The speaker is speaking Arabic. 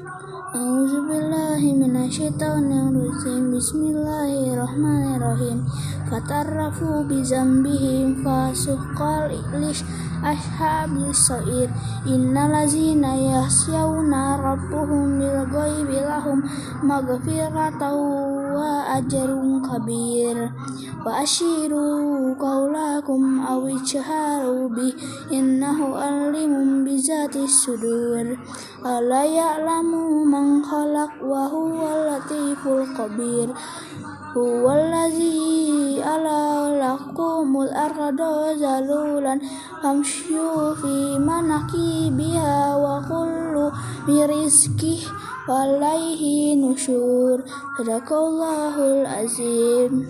Auzubillahiminasyaitonirrojim Bismillahirrahmanirrahim. Fatarrafu bizambihim Fasuqal iklis ashabis so'ir Innalazina yasyawna Rabbuhum bilgoi bilahum Magfiratau wa ajarun kabir. Wa ashiru kau قولكم أو اجهروا به إنه عليم بذات الصدور. ألا يعلم من خلق وهو اللطيف الخبير؟ هو الذي ألا لكم الأرض ذلولا فامشوا في مناكبها وكلوا من رزقه وإليه النشور. صدق الله العظيم.